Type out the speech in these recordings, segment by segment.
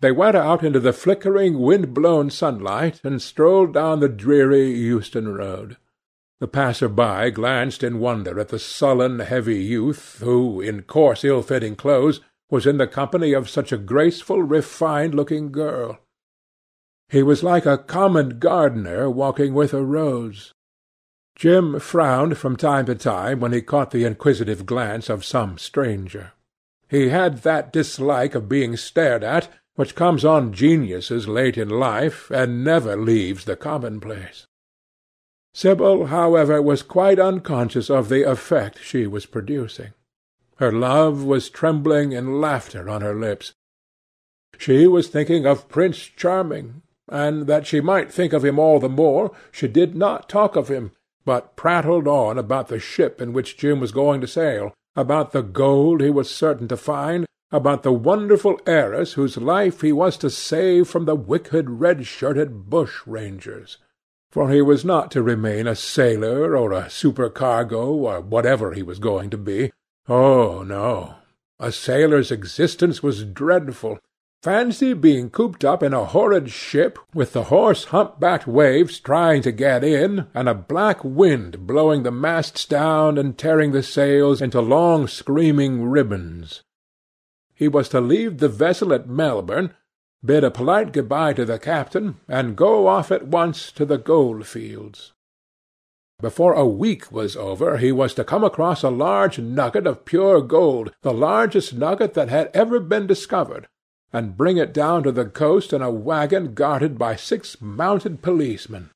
They went out into the flickering, wind blown sunlight, and strolled down the dreary Euston Road. The passer-by glanced in wonder at the sullen, heavy youth who, in coarse, ill-fitting clothes, was in the company of such a graceful, refined-looking girl. He was like a common gardener walking with a rose. Jim frowned from time to time when he caught the inquisitive glance of some stranger. He had that dislike of being stared at which comes on geniuses late in life, and never leaves the commonplace. Sibyl, however, was quite unconscious of the effect she was producing. Her love was trembling in laughter on her lips. She was thinking of Prince Charming, and that she might think of him all the more, she did not talk of him, but prattled on about the ship in which Jim was going to sail, about the gold he was certain to find, about the wonderful heiress whose life he was to save from the wicked red-shirted bushrangers. For he was not to remain a sailor or a supercargo or whatever he was going to be. Oh, no. A sailor's existence was dreadful. Fancy being cooped up in a horrid ship, with the hoarse hump-backed waves trying to get in, and a black wind blowing the masts down and tearing the sails into long screaming ribbons. He was to leave the vessel at Melbourne, bid a polite good-bye to the captain, and go off at once to the gold fields. Before a week was over he was to come across a large nugget of pure gold, the largest nugget that had ever been discovered, and bring it down to the coast in a waggon guarded by six mounted policemen.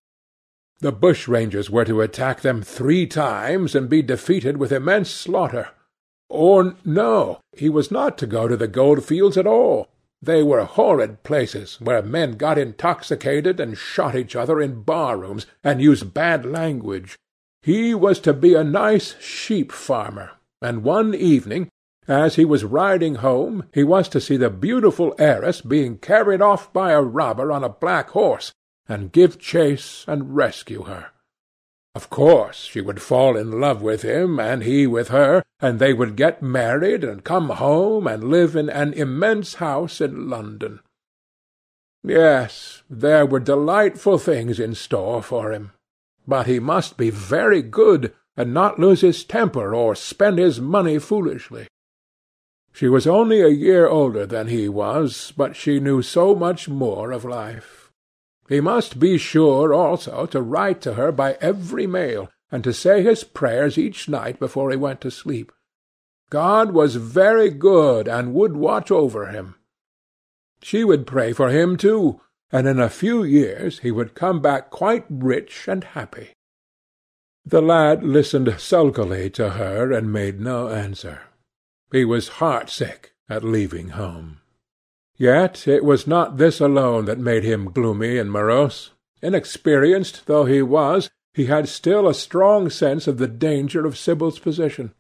The bushrangers were to attack them three times and be defeated with immense slaughter. Or no, he was not to go to the gold fields at all. They were horrid places, where men got intoxicated and shot each other in bar-rooms, and used bad language. He was to be a nice sheep farmer, and one evening, as he was riding home, he was to see the beautiful heiress being carried off by a robber on a black horse, and give chase and rescue her. Of course she would fall in love with him, and he with her, and they would get married, and come home, and live in an immense house in London. Yes, there were delightful things in store for him. But he must be very good, and not lose his temper or spend his money foolishly. She was only a year older than he was, but she knew so much more of life. He must be sure also to write to her by every mail, and to say his prayers each night before he went to sleep. God was very good and would watch over him. She would pray for him too, and in a few years he would come back quite rich and happy. The lad listened sulkily to her and made no answer. He was heartsick at leaving home. Yet it was not this alone that made him gloomy and morose. Inexperienced though he was, he had still a strong sense of the danger of Sibyl's position.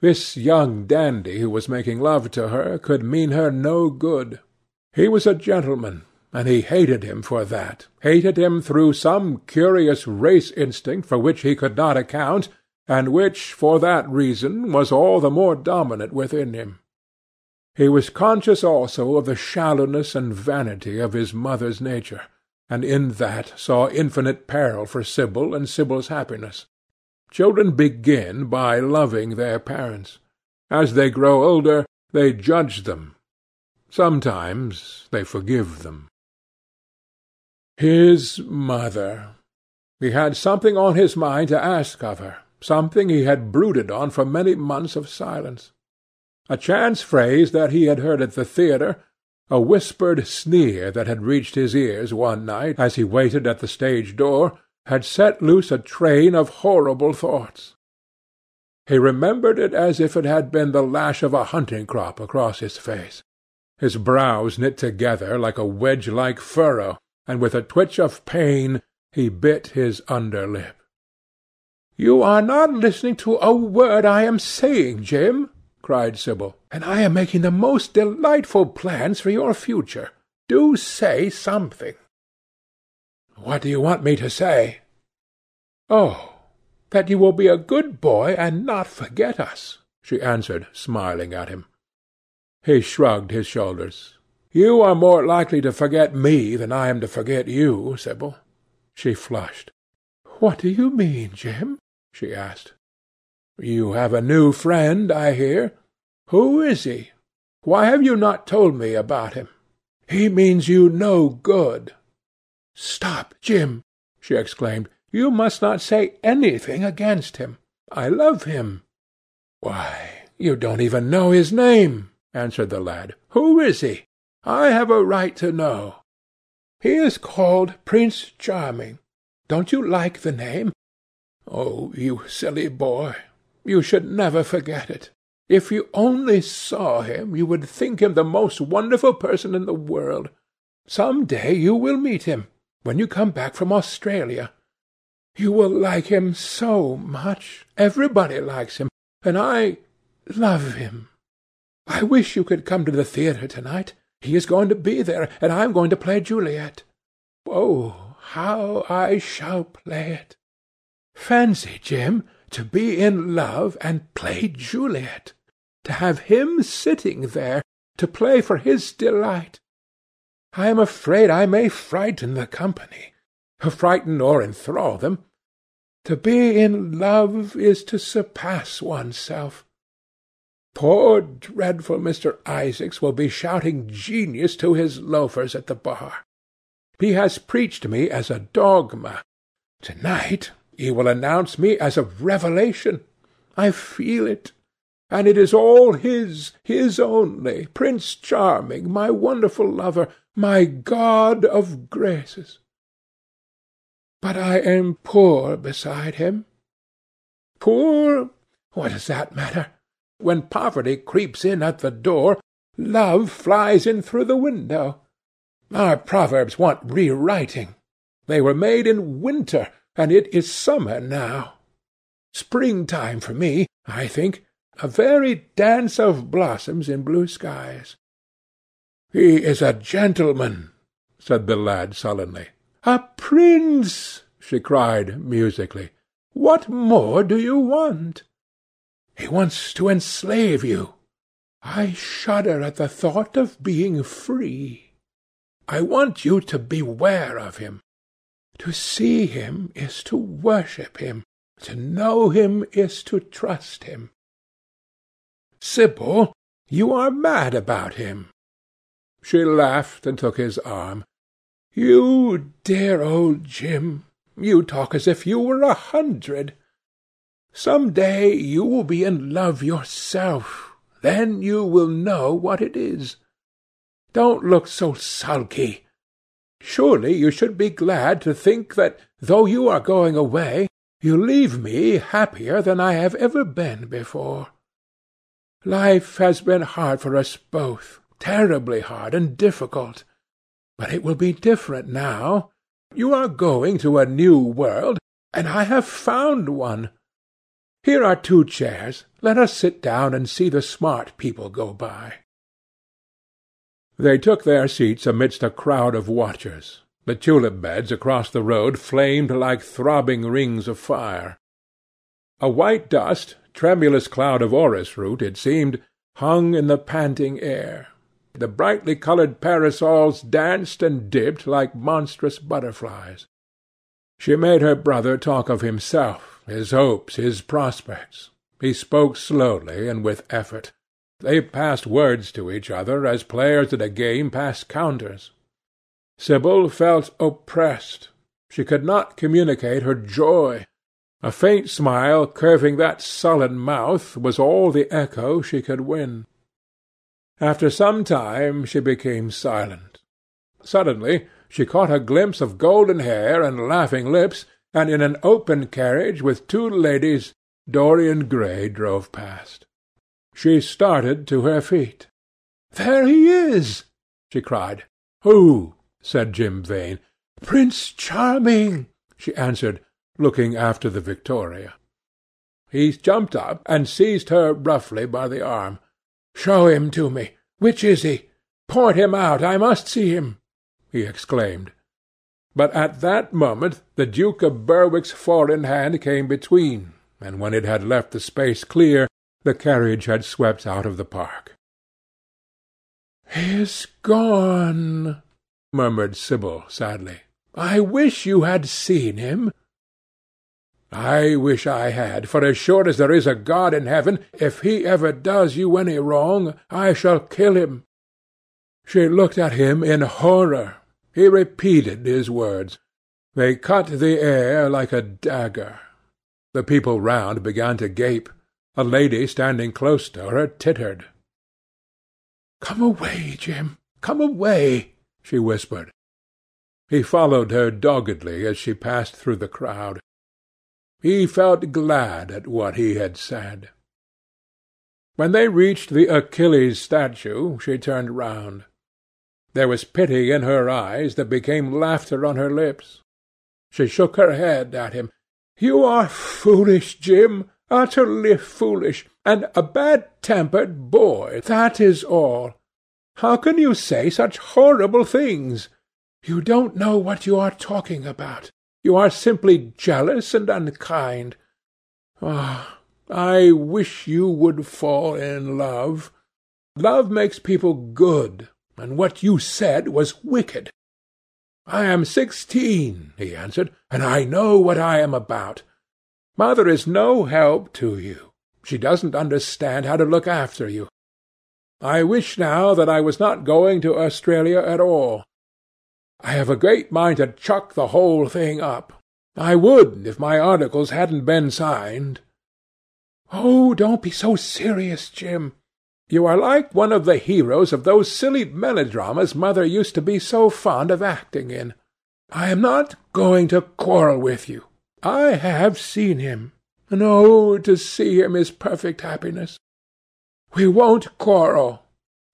This young dandy who was making love to her could mean her no good. He was a gentleman, and he hated him for that, hated him through some curious race instinct for which he could not account, and which, for that reason, was all the more dominant within him. He was conscious also of the shallowness and vanity of his mother's nature, and in that saw infinite peril for Sibyl and Sibyl's happiness. Children begin by loving their parents. As they grow older, they judge them. Sometimes they forgive them. His mother. He had something on his mind to ask of her, something he had brooded on for many months of silence. A chance phrase that he had heard at the theatre, a whispered sneer that had reached his ears one night as he waited at the stage door, had set loose a train of horrible thoughts. He remembered it as if it had been the lash of a hunting crop across his face. His brows knit together like a wedge-like furrow, and with a twitch of pain he bit his under lip. "You are not listening to a word I am saying, Jim," cried Sibyl, "and I am making the most delightful plans for your future. Do say something." "What do you want me to say?" "Oh, that you will be a good boy and not forget us," she answered, smiling at him. He shrugged his shoulders. You are more likely to forget me than I am to forget you, Sibyl. She flushed. What do you mean, Jim? she asked. You have a new friend, I hear. Who is he? Why have you not told me about him? He means you no good. Stop, Jim, she exclaimed. You must not say anything against him. I love him. Why, you don't even know his name, answered the lad. Who is he? I have a right to know. He is called Prince Charming. Don't you like the name? Oh, you silly boy, you should never forget it. If you only saw him, you would think him the most wonderful person in the world. Some day you will meet him, when you come back from Australia. You will like him so much. Everybody likes him, and I love him. I wish you could come to the theatre to-night. He is going to be there, and I am going to play Juliet. Oh, how I shall play it! Fancy, Jim, to be in love and play Juliet! To have him sitting there, to play for his delight! I am afraid I may frighten the company, frighten or enthrall them. To be in love is to surpass oneself. Poor dreadful Mr. Isaacs will be shouting genius to his loafers at the bar. He has preached me as a dogma. To-night he will announce me as a revelation. I feel it. And it is all his, his only, Prince Charming, my wonderful lover, my god of graces. But I am poor beside him. Poor? What does that matter? When poverty creeps in at the door, love flies in through the window. Our proverbs want rewriting. They were made in winter, and it is summer now. Springtime for me, I think, a very dance of blossoms in blue skies. He is a gentleman, said the lad sullenly. A prince, she cried musically. What more do you want? He wants to enslave you. I shudder at the thought of being free. I want you to beware of him. To see him is to worship him. To know him is to trust him. Sibyl, you are mad about him. She laughed and took his arm. You dear old Jim, you talk as if you were a hundred. Some day you will be in love yourself. Then you will know what it is. Don't look so sulky. Surely you should be glad to think that, though you are going away, you leave me happier than I have ever been before. Life has been hard for us both, terribly hard and difficult. But it will be different now. You are going to a new world, and I have found one. Here are two chairs. Let us sit down and see the smart people go by. They took their seats amidst a crowd of watchers. The tulip beds across the road flamed like throbbing rings of fire. A white dust, tremulous cloud of orris root, it seemed, hung in the panting air. The brightly coloured parasols danced and dipped like monstrous butterflies. She made her brother talk of himself, his hopes, his prospects. He spoke slowly and with effort. They passed words to each other as players at a game pass counters. Sibyl felt oppressed. She could not communicate her joy. A faint smile curving that sullen mouth was all the echo she could win. After some time she became silent. Suddenly she caught a glimpse of golden hair and laughing lips, and in an open carriage with two ladies Dorian Gray drove past. She started to her feet. "There he is!" she cried. "Who?" said Jim Vane. "Prince Charming," she answered, looking after the Victoria. He jumped up and seized her roughly by the arm. "Show him to me. Which is he? Point him out. I must see him," he exclaimed. But at that moment the Duke of Berwick's four-in hand came between, and when it had left the space clear, the carriage had swept out of the park. "He is gone," murmured Sibyl sadly. "I wish you had seen him." "I wish I had, for as sure as there is a God in heaven, if he ever does you any wrong, I shall kill him." She looked at him in horror. He repeated his words. They cut the air like a dagger. The people round began to gape. A lady standing close to her tittered. "Come away, Jim, come away," she whispered. He followed her doggedly as she passed through the crowd. He felt glad at what he had said. When they reached the Achilles statue, she turned round. There was pity in her eyes that became laughter on her lips. She shook her head at him. "You are foolish, Jim, utterly foolish, and a bad-tempered boy, that is all. How can you say such horrible things? You don't know what you are talking about. You are simply jealous and unkind. Ah, I wish you would fall in love. Love makes people good, and what you said was wicked. I am sixteen, he answered, and I know what I am about. Mother is no help to you. She doesn't understand how to look after you. I wish now that I was not going to Australia at all. I have a great mind to chuck the whole thing up. I would if my articles hadn't been signed. Oh, don't be so serious, Jim. You are like one of the heroes of those silly melodramas mother used to be so fond of acting in. I am not going to quarrel with you. I have seen him, and oh, to see him is perfect happiness. We won't quarrel.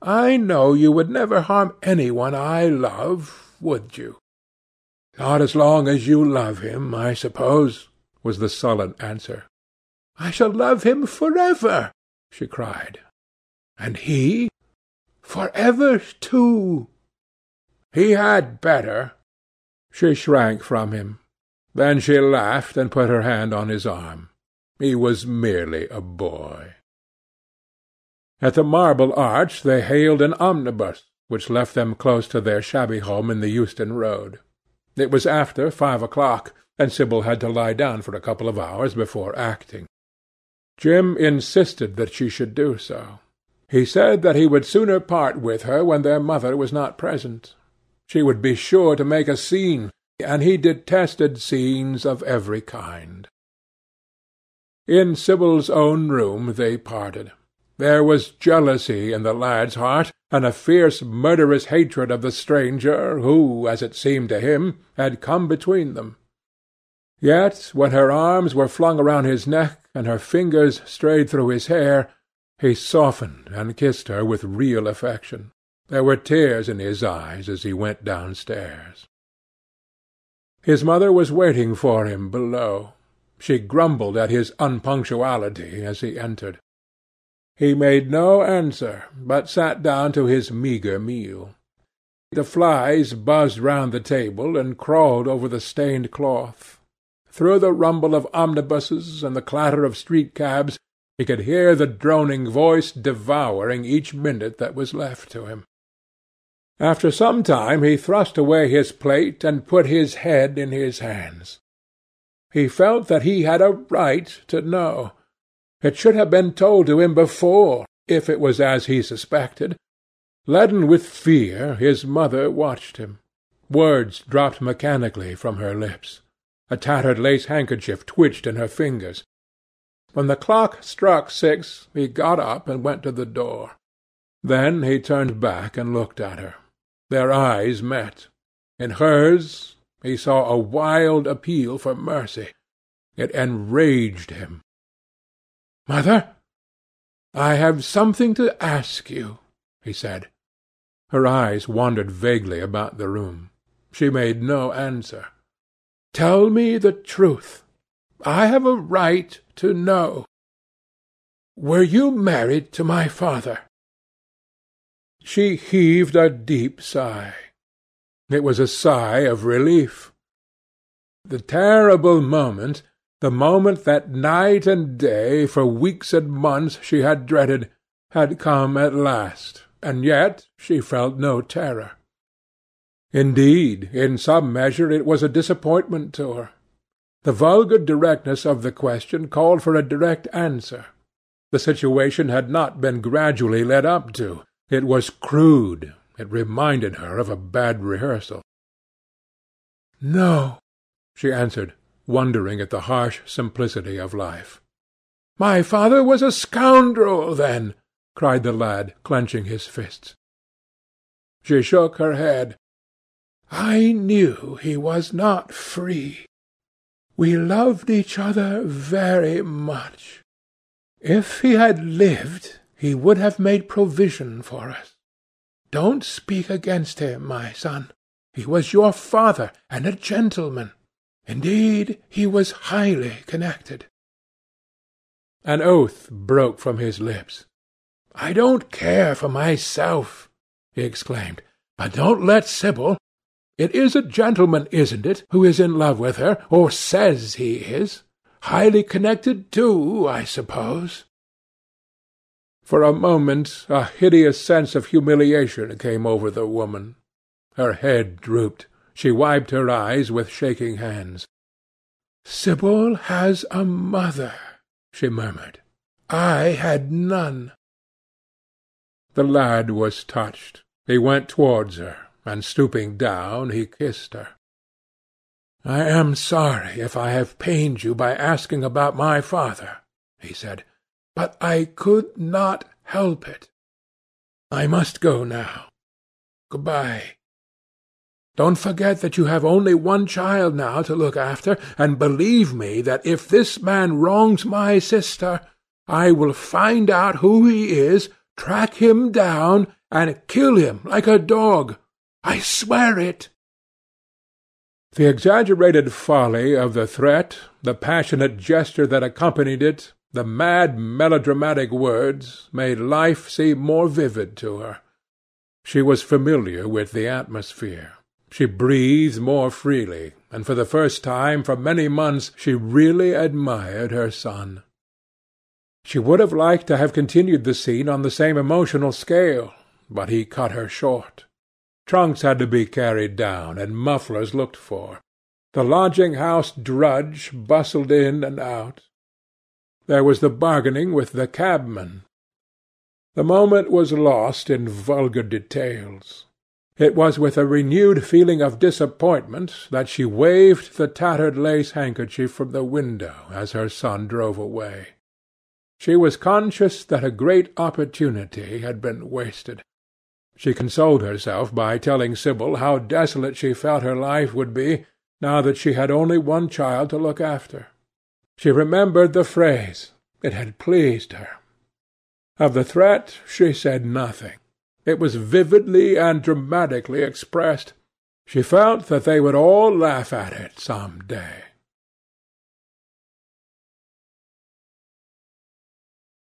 I know you would never harm any one I love, would you? Not as long as you love him, I suppose, was the sullen answer. I shall love him forever, she cried. And he? Forever, too. He had better. She shrank from him. Then she laughed and put her hand on his arm. He was merely a boy. At the Marble Arch they hailed an omnibus, which left them close to their shabby home in the Euston Road. It was after five o'clock, and Sibyl had to lie down for a couple of hours before acting. Jim insisted that she should do so. He said that he would sooner part with her when their mother was not present. She would be sure to make a scene, and he detested scenes of every kind. In Sibyl's own room they parted. There was jealousy in the lad's heart, and a fierce murderous hatred of the stranger who, as it seemed to him, had come between them. Yet when her arms were flung around his neck, and her fingers strayed through his hair, he softened and kissed her with real affection. There were tears in his eyes as he went downstairs. His mother was waiting for him below. She grumbled at his unpunctuality as he entered. He made no answer, but sat down to his meagre meal. The flies buzzed round the table and crawled over the stained cloth. Through the rumble of omnibuses and the clatter of street-cabs he could hear the droning voice devouring each minute that was left to him. After some time he thrust away his plate and put his head in his hands. He felt that he had a right to know. It should have been told to him before, if it was as he suspected. Leaden with fear, his mother watched him. Words dropped mechanically from her lips. A tattered lace handkerchief twitched in her fingers. When the clock struck six, he got up and went to the door. Then he turned back and looked at her. Their eyes met. In hers he saw a wild appeal for mercy. It enraged him. "Mother, I have something to ask you," he said. Her eyes wandered vaguely about the room. She made no answer. "Tell me the truth. I have a right to know. Were you married to my father?" She heaved a deep sigh. It was a sigh of relief. The terrible moment, the moment that night and day, for weeks and months, she had dreaded, had come at last, and yet she felt no terror. Indeed, in some measure it was a disappointment to her. The vulgar directness of the question called for a direct answer. The situation had not been gradually led up to. It was crude. It reminded her of a bad rehearsal. No, she answered, wondering at the harsh simplicity of life. My father was a scoundrel, then, cried the lad, clenching his fists. She shook her head. I knew he was not free. We loved each other very much. If he had lived, he would have made provision for us. Don't speak against him, my son. He was your father, and a gentleman. Indeed, he was highly connected. An oath broke from his lips. I don't care for myself, he exclaimed, but don't let Sibyl. It is a gentleman, isn't it, who is in love with her, or says he is? Highly connected, too, I suppose. For a moment a hideous sense of humiliation came over the woman. Her head drooped. She wiped her eyes with shaking hands. Sibyl has a mother, she murmured. I had none. The lad was touched. He went towards her, and stooping down, he kissed her. I am sorry if I have pained you by asking about my father, he said, but I could not help it. I must go now. Good-bye. Don't forget that you have only one child now to look after, and believe me that if this man wrongs my sister, I will find out who he is, track him down, and kill him like a dog. I swear it. The exaggerated folly of the threat, the passionate gesture that accompanied it, the mad melodramatic words, made life seem more vivid to her. She was familiar with the atmosphere. She breathed more freely, and for the first time for many months she really admired her son. She would have liked to have continued the scene on the same emotional scale, but he cut her short. Trunks had to be carried down, and mufflers looked for. The lodging-house drudge bustled in and out. There was the bargaining with the cabman. The moment was lost in vulgar details. It was with a renewed feeling of disappointment that she waved the tattered lace handkerchief from the window as her son drove away. She was conscious that a great opportunity had been wasted. She consoled herself by telling Sibyl how desolate she felt her life would be now that she had only one child to look after. She remembered the phrase. It had pleased her. Of the threat she said nothing. It was vividly and dramatically expressed. She felt that they would all laugh at it some day.